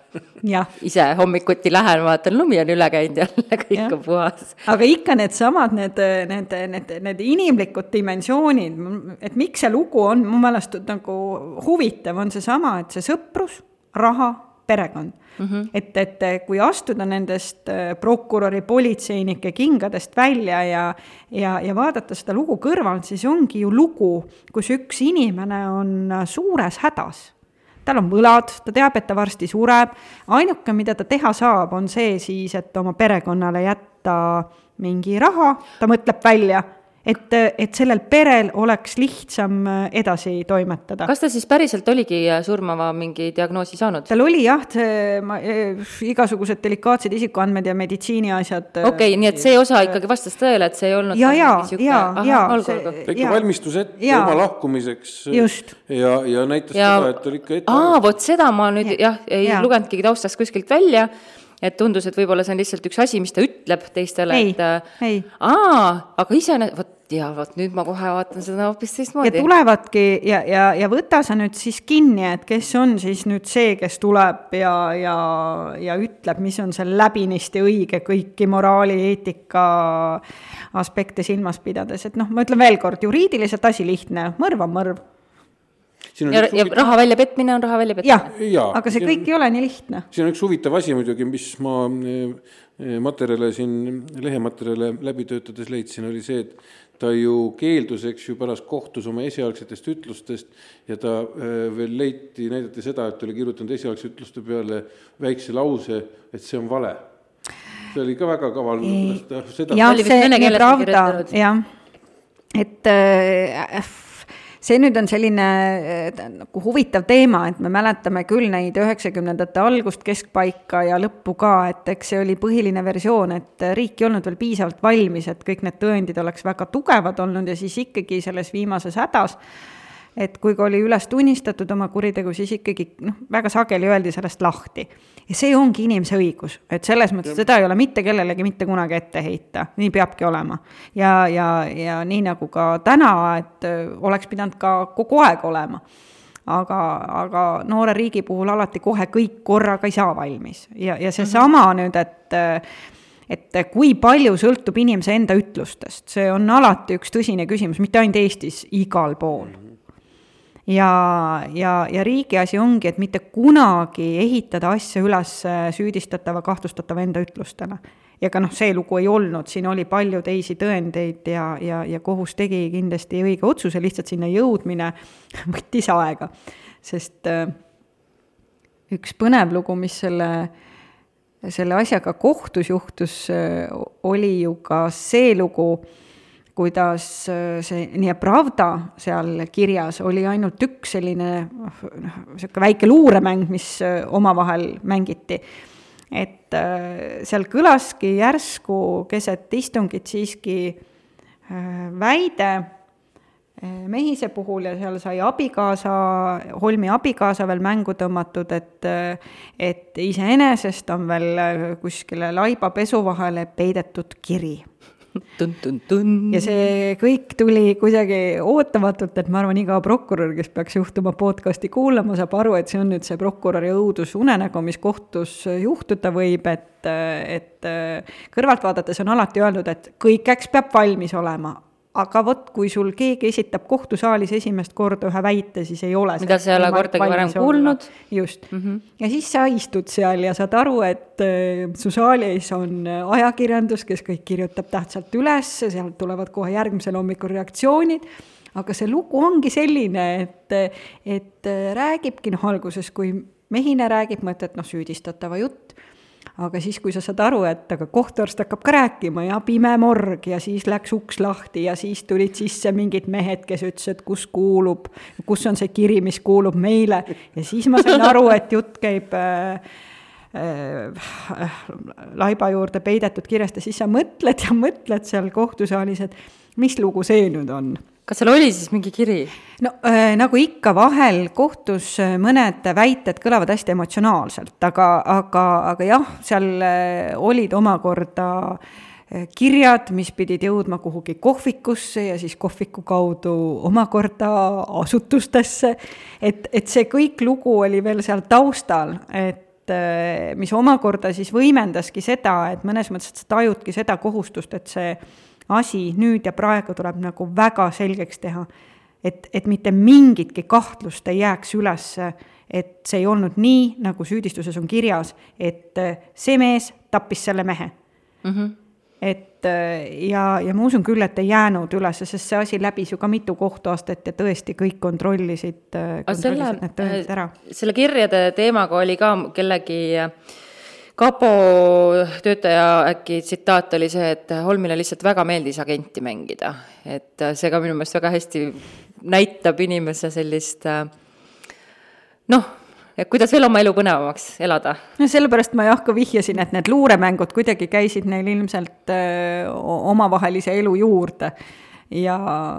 Speaker 2: ise hommikuti lähen, vaatan, lumi on üle käinud jälle, kõik ja. on puhas.
Speaker 4: aga ikka needsamad, need, need, need, need inimlikud dimensioonid, et miks see lugu on mu meelest nagu huvitav, on seesama, et see sõprus, raha, perekond mm. -hmm. et, et kui astuda nendest äh, prokuröri, politseinike kingadest välja ja, ja, ja vaadata seda lugu kõrvalt, siis ongi ju lugu, kus üks inimene on äh, suures hädas tal on võlad, ta teab, et ta varsti sureb, ainuke, mida ta teha saab, on see siis, et oma perekonnale jätta mingi raha, ta mõtleb välja et, et sellel perel oleks lihtsam äh, edasi toimetada.
Speaker 2: kas ta siis päriselt oligi äh, surmava mingi diagnoosi saanud?
Speaker 4: tal oli jah, see ma, äh, igasugused delikaatsed isikuandmed ja meditsiiniasjad.
Speaker 2: okei okay,, nii et see osa ikkagi vastas tõele, et see ei olnud
Speaker 4: ja, ja, ja, ja.
Speaker 3: ta ikka valmistus ette ja. oma lahkumiseks.
Speaker 4: just.
Speaker 3: ja, ja näitas ja... seda, et oli ikka ette.
Speaker 2: aa, vot seda ma nüüd ja. jah, ei ja. lugenudki taustast kuskilt välja et tundus, et võib-olla see on lihtsalt üks asi, mis ta ütleb teistele, et ei. aa, aga iseenesest, vot ja vot nüüd ma kohe vaatan seda hoopis teistmoodi.
Speaker 4: ja tulevadki ja, ja, ja võta sa nüüd siis kinni, et kes on siis nüüd see, kes tuleb ja, ja, ja ütleb, mis on seal läbinisti õige kõiki moraali, eetika aspekte silmas pidades, et noh, ma ütlen veel kord, juriidiliselt asi lihtne, mõrv on mõrv
Speaker 2: ja, ja huvitav... raha väljapetmine on raha väljapetmine.
Speaker 4: jah, aga see kõik on, ei ole nii lihtne.
Speaker 3: siin on üks huvitav asi muidugi, mis ma eh, materjale siin, lehematerjale läbi töötades leidsin, oli see, et ta ju keeldus, eks ju, pärast kohtus oma esialgsetest ütlustest ja ta eh, veel leiti, näidati seda, et ta oli kirjutanud esialgse ütluste peale väikse lause, et see on vale. see oli ka väga kaval.
Speaker 4: jah, see, pravda, jah, et äh, see nüüd on selline äh, nagu huvitav teema, et me mäletame küll neid üheksakümnendate algust, keskpaika ja lõppu ka, et eks see oli põhiline versioon, et riik ei olnud veel piisavalt valmis, et kõik need tõendid oleks väga tugevad olnud ja siis ikkagi selles viimases hädas et kui ka oli üles tunnistatud oma kuritegu, siis ikkagi noh, väga sageli öeldi sellest lahti. ja see ongi inimese õigus, et selles mõttes seda ei ole mitte kellelegi mitte kunagi ette heita, nii peabki olema. ja, ja, ja nii nagu ka täna, et oleks pidanud ka kogu aeg olema aga, aga noore riigi puhul alati kohe kõik korraga ei saa valmis ja, ja seesama -hmm. nüüd, et et kui palju sõltub inimese enda ütlustest, see on alati üks tõsine küsimus, mitte ainult Eestis, igal pool ja, ja, ja riigi asi ongi, et mitte kunagi ehitada asja üles süüdistatava, kahtlustatava enda ütlustele. ja ka noh, see lugu ei olnud, siin oli palju teisi tõendeid ja, ja, ja kohus tegi kindlasti õige otsuse, lihtsalt sinna jõudmine võttis aega. sest äh, üks põnev lugu, mis selle, selle asjaga kohtus juhtus, äh, oli ju ka see lugu, kuidas äh, see nii Pravda seal kirjas oli ainult üks selline noh, niisugune väike luuremäng, mis äh, omavahel mängiti. et äh, seal kõlaski järsku keset istungit siiski väide, Mehise puhul ja seal sai abikaasa, Holmi abikaasa veel mängu tõmmatud, et et iseenesest on veel kuskile laiba pesu vahele peidetud kiri. Ja see kõik tuli kuidagi ootamatult, et ma arvan, iga prokurör, kes peaks juhtuma podcast'i kuulama, saab aru, et see on nüüd see prokuröri õudusunenägu, mis kohtus juhtuda võib, et, et kõrvalt vaadates on alati öeldud, et kõigeks peab valmis olema aga vot, kui sul keegi esitab kohtusaalis esimest korda ühe väite, siis ei ole
Speaker 2: mida sa ei ole kordagi varem kuulnud.
Speaker 4: just mm. -hmm. ja siis sa istud seal ja saad aru, et äh, su saalis on ajakirjandus, kes kõik kirjutab tähtsalt üles, sealt tulevad kohe järgmisel hommikul reaktsioonid, aga see lugu ongi selline, et, et räägibki noh, alguses, kui mehine räägib, mõtled noh, süüdistatava jutt aga siis, kui sa saad aru, et aga kohtuarst hakkab ka rääkima ja pime morg ja siis läks uks lahti ja siis tulid sisse mingid mehed, kes ütlesid, kus kuulub, kus on see kiri, mis kuulub meile. Ja siis ma sain aru, et jutt käib äh, äh, laiba juurde peidetud kirjast ja siis sa mõtled ja mõtled seal kohtusaalis, et mis lugu see nüüd on
Speaker 2: kas seal oli siis mingi kiri?
Speaker 4: no äh, nagu ikka, vahel kohtus äh, mõned väited kõlavad hästi emotsionaalselt, aga, aga, aga jah, seal äh, olid omakorda äh, kirjad, mis pidid jõudma kuhugi kohvikusse ja siis kohviku kaudu omakorda asutustesse. et, et see kõik lugu oli veel seal taustal, et mis omakorda siis võimendaski seda, et mõnes mõttes, et sa tajudki seda kohustust, et see asi nüüd ja praegu tuleb nagu väga selgeks teha. et, et mitte mingitki kahtlust ei jääks ülesse, et see ei olnud nii, nagu süüdistuses on kirjas, et äh, see mees tappis selle mehe mm. -hmm et äh, ja, ja ma usun küll, et ei jäänud üles, sest see asi läbis ju ka mitu kohtuastet ja tõesti kõik kontrollisid, äh, kontrollisid selle, need tõendid ära.
Speaker 2: selle kirjade teemaga oli ka kellegi äh, kapo töötaja äkki tsitaat oli see, et Holmile lihtsalt väga meeldis agenti mängida. et see ka minu meelest väga hästi näitab inimese sellist noh, et kuidas veel oma elu põnevamaks elada.
Speaker 4: no sellepärast ma jah ka vihjasin, et need luuremängud kuidagi käisid neil ilmselt öö, omavahelise elu juurde ja,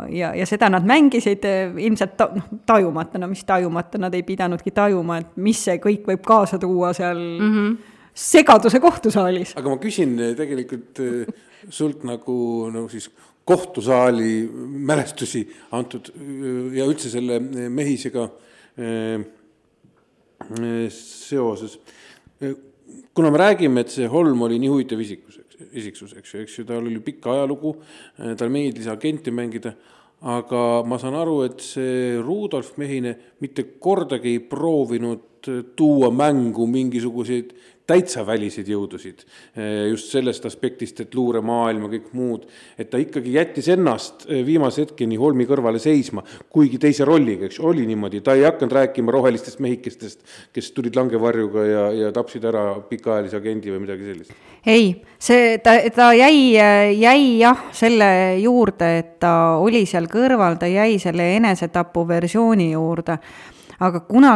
Speaker 4: ja, ja seda nad mängisid ilmselt ta, noh, tajumata, no mis tajumata, nad ei pidanudki tajuma, et mis see kõik võib kaasa tuua seal mm. -hmm segaduse kohtusaalis.
Speaker 3: aga ma küsin eh, tegelikult eh, sult nagu, nagu siis kohtusaali mälestusi antud eh, ja üldse selle mehisega seoses. kuna me räägime, et see Holm oli nii huvitav isikus, isiksus, eks ju, eks ju, tal oli pikk ajalugu, talle meeldis agenti mängida, aga ma saan aru, et see Rudolf Mehine mitte kordagi ei proovinud tuua mängu mingisuguseid täitsa väliseid jõudusid, eh, just sellest aspektist, et luuremaailm ja kõik muud, et ta ikkagi jättis ennast eh, viimase hetkeni Holmi kõrvale seisma, kuigi teise rolliga, eks oli niimoodi, ta ei hakanud rääkima rohelistest mehikestest, kes tulid langevarjuga ja, ja tapsid ära pikaajalise agendi või midagi sellist.
Speaker 4: ei, see, ta, ta jäi, jäi jah, selle juurde, et ta oli seal kõrval, ta jäi selle enesetapu versiooni juurde, aga kuna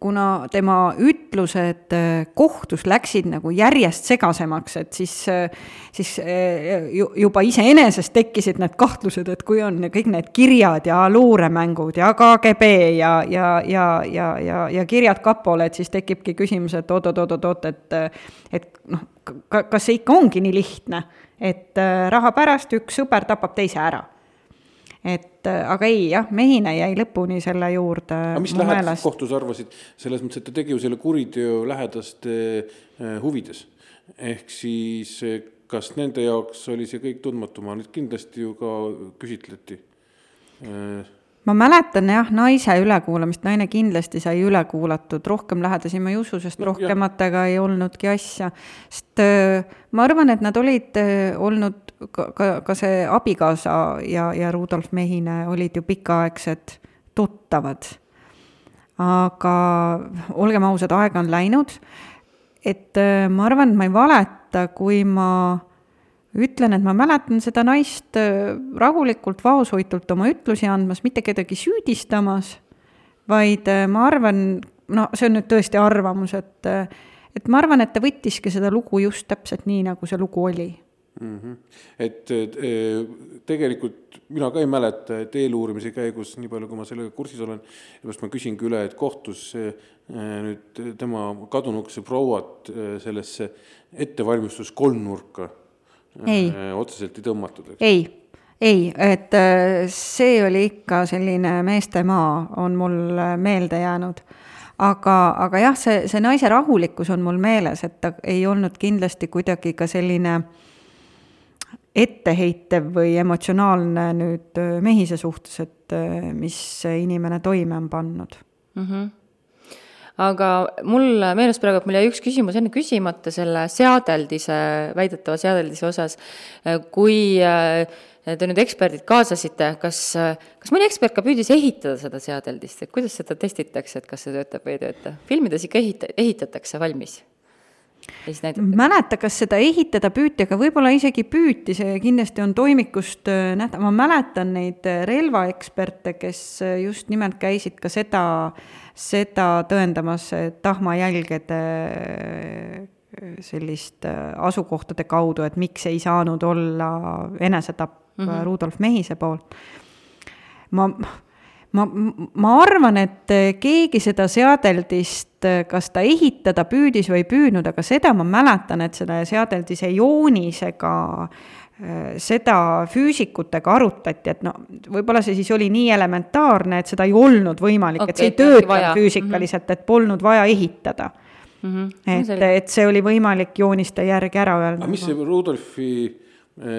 Speaker 4: kuna tema ütlused äh, kohtus läksid nagu järjest segasemaks, et siis, äh, siis äh, juba iseenesest tekkisid need kahtlused, et kui on kõik need kirjad ja luuremängud ja KGB ja, ja, ja, ja, ja, ja kirjad kapole, et siis tekibki küsimus, et oot-oot-oot-oot, et et noh, kas see ikka ongi nii lihtne, et raha pärast üks sõber tapab teise ära et äh, aga ei jah, Mehine jäi lõpuni selle juurde.
Speaker 3: aga mis lähedased kohtus arvasid, selles mõttes, et ta tegi ju selle kuriteo lähedaste äh, huvides. ehk siis äh, kas nende jaoks oli see kõik tundmatu, ma nüüd kindlasti ju ka küsitleti
Speaker 4: ma mäletan jah, naise ülekuulamist, naine kindlasti sai üle kuulatud, rohkem lähedasi ma ei usu, sest no, rohkematega jah. ei olnudki asja. sest ma arvan, et nad olid olnud, ka, ka, ka see abikaasa ja, ja Rudolf Mehine olid ju pikaaegsed tuttavad. aga olgem ausad, aega on läinud, et ma arvan, et ma ei valeta, kui ma ütlen, et ma mäletan seda naist äh, rahulikult, vaoshoitult oma ütlusi andmas, mitte kedagi süüdistamas, vaid äh, ma arvan, no see on nüüd tõesti arvamus, et, äh, et ma arvan, et ta võttiski seda lugu just täpselt nii, nagu see lugu oli.
Speaker 3: mm. -hmm. et eh, tegelikult mina ka ei mäleta, et eeluurimise käigus, nii palju kui ma sellega kursis olen, seepärast ma küsingi üle, et kohtus eh, nüüd tema kadunuks prouat sellesse ettevalmistus kolmnurka otseselt ei tõmmatud,
Speaker 4: eks? ei ei, et see oli ikka selline meestemaa, on mul meelde jäänud aga, aga jah, see, see naise rahulikkus on mul meeles, et ta ei olnud kindlasti kuidagi ka selline etteheitev või emotsionaalne nüüd äh, mehise suhtes, et äh, mis inimene toime on pannud mm. -hmm
Speaker 2: aga mul meenus praegu, et mul jäi üks küsimus enne küsimata selle seadeldise, väidetava seadeldise osas. kui äh, te nüüd eksperdid kaasasite, kas, kas mõni ekspert ka püüdis ehitada seda seadeldist, et kuidas seda testitakse, et kas see töötab või ei tööta? filmides ikka ehita-, ehitatakse valmis
Speaker 4: mäleta, kas seda ehitada püüti, aga võib-olla isegi püüti, see kindlasti on toimikust äh, nähtav, ma mäletan neid äh, relvaeksperte, kes äh, just nimelt käisid ka seda, seda tõendamas tahmajälgede sellist asukohtade kaudu, et miks ei saanud olla enesetapp mm -hmm. Rudolf Mehise poolt. ma, ma, ma arvan, et keegi seda seadeldist, kas ta ehitada püüdis või ei püüdnud, aga seda ma mäletan, et selle seadeldise joonisega seda füüsikutega arutati, et no võib-olla see siis oli nii elementaarne, et seda ei olnud võimalik okay,, et see ei töötanud füüsikaliselt, et polnud vaja ehitada mm. -hmm. et, et see oli võimalik jooniste järgi ära öelda.
Speaker 3: aga mis see Rudolfi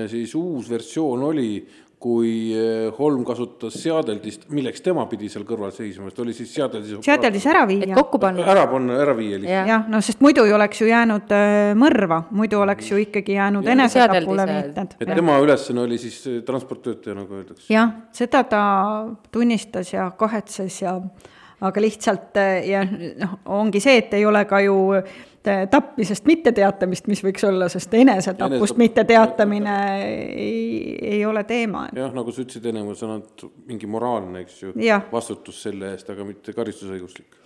Speaker 3: siis uus versioon oli, kui äh, Holm kasutas seadeldist, milleks tema pidi seal kõrval seisma, sest oli siis seadeldis.
Speaker 4: seadeldis ära viia.
Speaker 2: kokku panna.
Speaker 3: ära panna, ära viia
Speaker 4: lihtsalt. jah, no sest muidu ei oleks ju jäänud äh, mõrva, muidu oleks ju ikkagi jäänud enesetapule viited.
Speaker 3: et tema ülesanne oli siis transporttöötaja, nagu öeldakse.
Speaker 4: jah, seda ta tunnistas ja kahetses ja aga lihtsalt ja noh, ongi see, et ei ole ka ju tapmisest mitteteatamist, mis võiks olla, sest enesetapust mitteteatamine ei, ei ole teema.
Speaker 3: jah, nagu sa ütlesid ennem, see on mingi moraalne, eks ju, vastutus selle eest, aga mitte karistusõiguslik.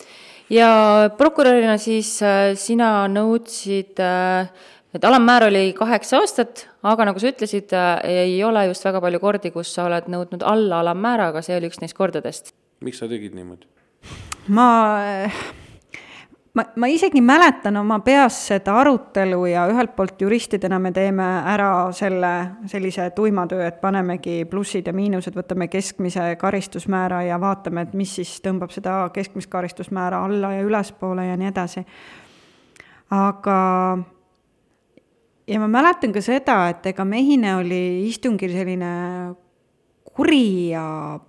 Speaker 2: ja prokurörina siis äh, sina nõudsid äh, et alammäär oli kaheksa aastat, aga nagu sa ütlesid, äh, ei ole just väga palju kordi, kus sa oled nõudnud alla alammäära, aga see oli üks neist kordadest.
Speaker 3: miks sa tegid niimoodi?
Speaker 4: ma ma, ma isegi mäletan oma peas seda arutelu ja ühelt poolt juristidena me teeme ära selle sellise tuima töö, et panemegi plussid ja miinused, võtame keskmise karistusmäära ja vaatame, et mis siis tõmbab seda keskmist karistusmäära alla ja ülespoole ja nii edasi. aga ja ma mäletan ka seda, et ega Mehine oli istungil selline kuri ja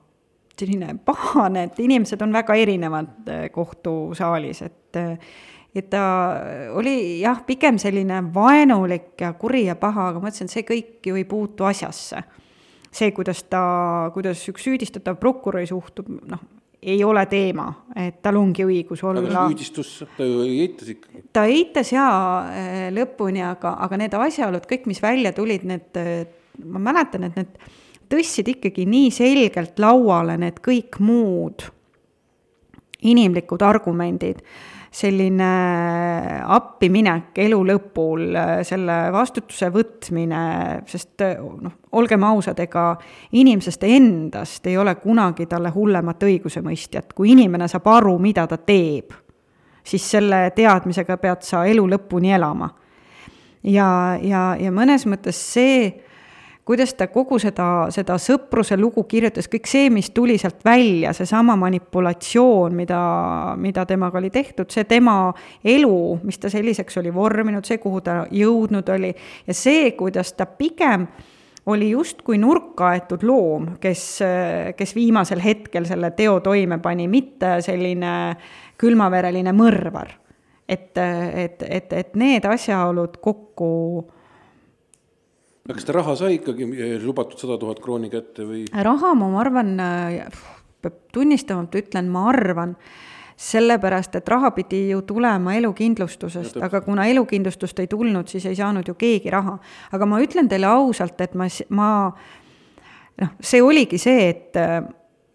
Speaker 4: selline pahane, et inimesed on väga erinevad eh, kohtusaalis, et eh, et ta oli jah, pigem selline vaenulik ja kuri ja paha, aga ma ütlesin, et see kõik ju ei puutu asjasse. see, kuidas ta, kuidas üks süüdistatav prokuröri suhtub, noh, ei ole teema, et tal ongi õigus olla.
Speaker 3: aga süüdistus, ta ju eitas ikkagi.
Speaker 4: ta eitas jaa eh, lõpuni, aga, aga need asjaolud, kõik, mis välja tulid, need, ma mäletan, et need tõstsid ikkagi nii selgelt lauale need kõik muud inimlikud argumendid, selline appiminek elu lõpul, selle vastutuse võtmine, sest noh, olgem ausad, ega inimesest endast ei ole kunagi talle hullemat õigusemõistjat, kui inimene saab aru, mida ta teeb, siis selle teadmisega pead sa elu lõpuni elama. ja, ja, ja mõnes mõttes see kuidas ta kogu seda, seda sõpruse lugu kirjutas, kõik see, mis tuli sealt välja, seesama manipulatsioon, mida, mida temaga oli tehtud, see tema elu, mis ta selliseks oli vorminud, see, kuhu ta jõudnud oli ja see, kuidas ta pigem oli justkui nurka aetud loom, kes, kes viimasel hetkel selle teo toime pani, mitte selline külmavereline mõrvar. et, et, et, et need asjaolud kokku
Speaker 3: aga kas ta raha sai ikkagi lubatud sada tuhat krooni kätte või?
Speaker 4: raha, ma arvan, äh, peab tunnistama, et ütlen, ma arvan, sellepärast, et raha pidi ju tulema elukindlustusest, aga kuna elukindlustust ei tulnud, siis ei saanud ju keegi raha. aga ma ütlen teile ausalt, et ma, ma noh, see oligi see, et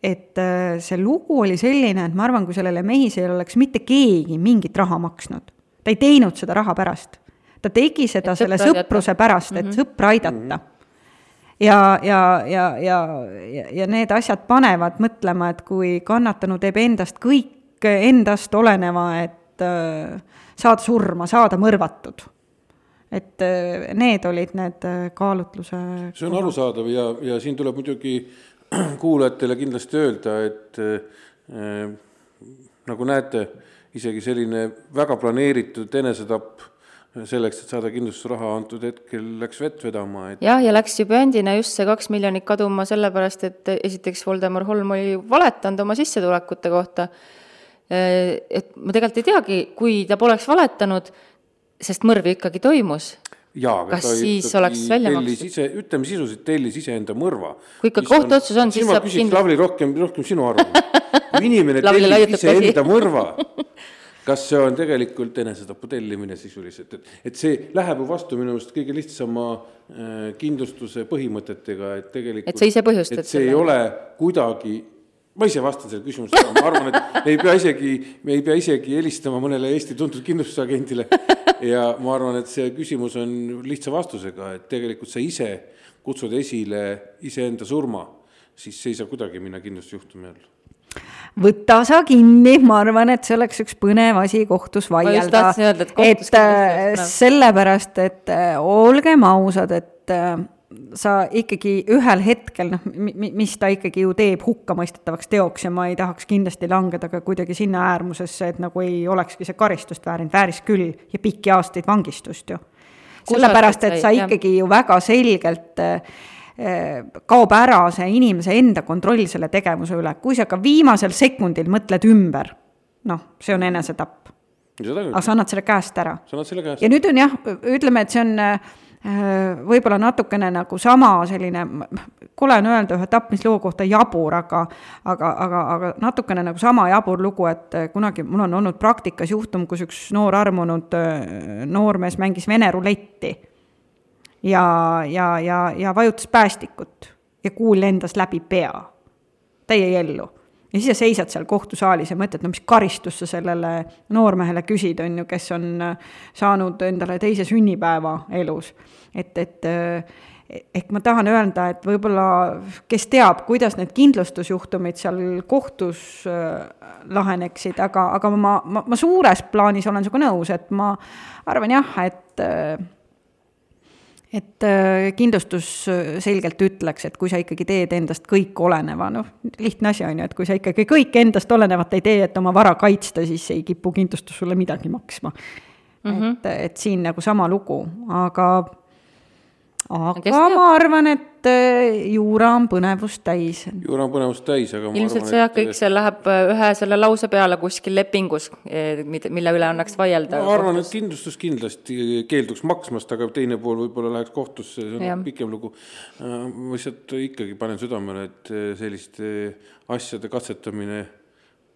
Speaker 4: et äh, see lugu oli selline, et ma arvan, kui sellele mehisele oleks mitte keegi mingit raha maksnud, ta ei teinud seda raha pärast ta tegi seda
Speaker 2: Et
Speaker 4: selle sõpruse pärast, et mm -hmm. sõpra aidata. ja, ja, ja, ja, ja, ja need asjad panevad mõtlema, et kui kannatanu teeb endast kõik endast oleneva, et äh, saada surma, saada mõrvatud. et äh, need olid need äh, kaalutluse
Speaker 3: see on arusaadav ja, ja siin tuleb muidugi kuulajatele kindlasti öelda, et äh, nagu näete, isegi selline väga planeeritud enesetapp selleks, et saada kindlustusraha antud hetkel läks vett vedama, et
Speaker 2: jah, ja läks ju bändina just see kaks miljonit kaduma sellepärast, et esiteks Voldemar Holm oli valetanud oma sissetulekute kohta. et ma tegelikult ei teagi, kui ta poleks valetanud, sest mõrv ju ikkagi toimus.
Speaker 3: jaa, aga
Speaker 2: Kas
Speaker 3: ta
Speaker 2: siis oleks välja
Speaker 3: tellis
Speaker 2: makstud?
Speaker 3: ise, ütleme sisuliselt tellis iseenda mõrva.
Speaker 2: Kui ikka kohtuotsus on, siis saab
Speaker 3: küsiks
Speaker 2: kind-
Speaker 3: Lavly rohkem, rohkem sinu arvamust. inimene
Speaker 2: käsi.
Speaker 3: iseenda mõrva kas see on tegelikult enesetapu tellimine sisuliselt, et, et see läheb ju vastu minu meelest kõige lihtsama äh, kindlustuse põhimõtetega, et tegelikult
Speaker 2: Et sa ise põhjustad
Speaker 3: et see ei
Speaker 2: selle.
Speaker 3: ole kuidagi ma ise vastan sellele küsimusele, ma arvan, et me ei pea isegi, me ei pea isegi helistama mõnele Eesti tuntud kindlustusagendile ja ma arvan, et see küsimus on lihtsa vastusega, et tegelikult sa ise kutsud esile iseenda surma, siis see ei saa kuidagi minna kindlustusjuhtumi alla.
Speaker 4: Võta sa kinni, ma arvan, et see oleks üks põnev asi kohtus vaielda.
Speaker 2: et
Speaker 4: et äh, sellepärast, et äh, olgem ausad, et äh, sa ikkagi ühel hetkel noh, mis ta ikkagi ju teeb hukkamõistetavaks teoks ja ma ei tahaks kindlasti langeda ka kuidagi sinna äärmusesse, et nagu ei olekski see karistust väärinud, vääris küll ja pikki aastaid vangistust ju. sellepärast, et sa ikkagi ju väga selgelt äh, kaob ära see inimese enda kontroll selle tegevuse üle, kui sa ka viimasel sekundil mõtled ümber, noh, see on enesetapp, aga sa annad selle käest ära. ja. nüüd on jah, ütleme, et see on äh, võib-olla natukene nagu sama selline, kole on öelda ühe tapmisloo kohta jabur, aga aga, aga, aga natukene nagu sama jabur lugu, et äh, kunagi mul on olnud praktikas juhtum, kus üks noor armunud äh, noormees mängis vene ruletti ja, ja, ja, ja vajutas päästikut ja kuul lendas läbi pea, täie jellu ja siis sa seisad seal kohtusaalis ja mõtled, no mis karistust sa sellele noormehele küsid, on ju, kes on äh, saanud endale teise sünnipäeva elus. et, et äh, ehk ma tahan öelda, et võib-olla kes teab, kuidas need kindlustusjuhtumid seal kohtus äh, laheneksid, aga, aga ma, ma, ma suures plaanis olen sinuga nõus, et ma arvan jah, et et äh, kindlustus äh, selgelt ütleks, et kui sa ikkagi teed endast kõik oleneva, noh, lihtne asi on ju, et kui sa ikkagi kõik endast olenevat ei tee, et oma vara kaitsta, siis ei kipu kindlustus sulle midagi maksma mm. -hmm. et, et siin nagu sama lugu, aga, aga ma arvan, et äh, juura on põnevust täis.
Speaker 3: juura on põnevust täis, aga ma
Speaker 2: ilmselt
Speaker 3: arvan,
Speaker 2: see jah,
Speaker 3: et-
Speaker 2: kõik see läheb äh, ühe selle lause peale kuskil lepingus, mille üle annaks vaielda.
Speaker 3: ma arvan, et kindlustus kindlasti keelduks maksmast, aga teine pool võib-olla läheks kohtusse, see on pikem lugu. ma lihtsalt ikkagi panen südamele, et eh, selliste asjade katsetamine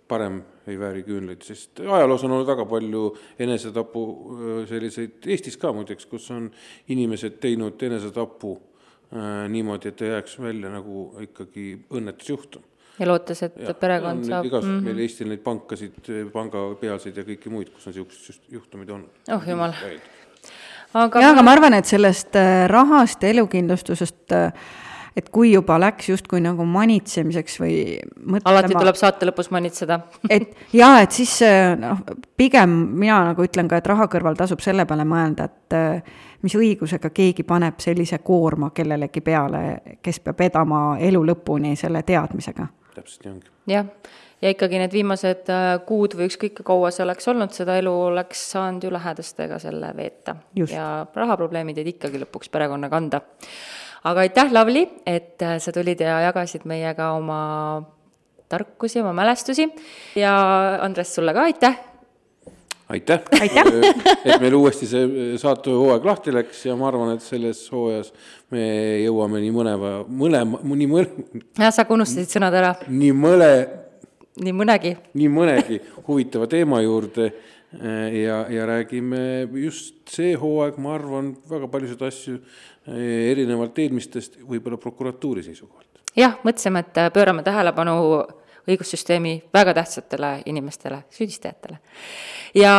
Speaker 3: parem ei vääri küünlaid, sest ajaloos on olnud väga palju enesetapu selliseid, Eestis ka muideks, kus on inimesed teinud enesetapu niimoodi, et ei jääks välja nagu ikkagi õnnetusjuhtum
Speaker 2: ja lootes, et
Speaker 3: Jah,
Speaker 2: perekond
Speaker 3: on
Speaker 2: saab
Speaker 3: neid igasuguseid meil Eestil neid pankasid, pangapealseid ja kõiki muid, kus on niisugused juhtumid olnud.
Speaker 2: Oh jumal. aga
Speaker 4: jah, aga ma arvan, et sellest äh, rahast ja elukindlustusest, et kui juba läks justkui nagu manitsemiseks või mõtlema
Speaker 2: alati tuleb saate lõpus manitseda.
Speaker 4: et jaa, et siis noh, pigem mina nagu ütlen ka, et raha kõrval tasub selle peale mõelda, et äh, mis õigusega keegi paneb sellise koorma kellelegi peale, kes peab vedama elu lõpuni selle teadmisega.
Speaker 3: täpselt nii ongi.
Speaker 2: jah, ja ikkagi need viimased äh, kuud või ükskõik kui kaua see oleks olnud, seda elu oleks saanud ju lähedastega selle veeta.
Speaker 4: Just.
Speaker 2: ja rahaprobleemid jäid ikkagi lõpuks perekonna kanda. Aga aitäh, Lavly, et äh, sa tulid ja jagasid meiega oma tarkusi, oma mälestusi. Ja Andres, sulle ka aitäh!
Speaker 3: Aitäh,
Speaker 4: Aitäh.
Speaker 3: et meil uuesti see saatehooaeg lahti läks ja ma arvan, et selles hooajas me jõuame nii mõneva, mõlema, nii mõne,
Speaker 2: jah, sa unustasid sõnad ära,
Speaker 3: nii mõne,
Speaker 2: nii mõnegi.
Speaker 3: nii mõnegi huvitava teema juurde ja, ja räägime just see hooaeg, ma arvan, väga paljusid asju eh, erinevalt eelmistest võib-olla prokuratuuri seisukohalt.
Speaker 2: jah, mõtlesime, et pöörame tähelepanu õigussüsteemi väga tähtsatele inimestele, süüdistajatele. ja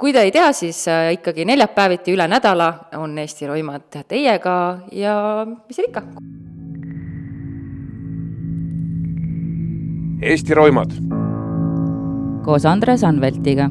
Speaker 2: kui te ei tea, siis äh, ikkagi neljapäeviti üle nädala on Eesti Roimad teiega ja mis seal ikka.
Speaker 1: Eesti Roimad
Speaker 5: koos Andres Anveltiga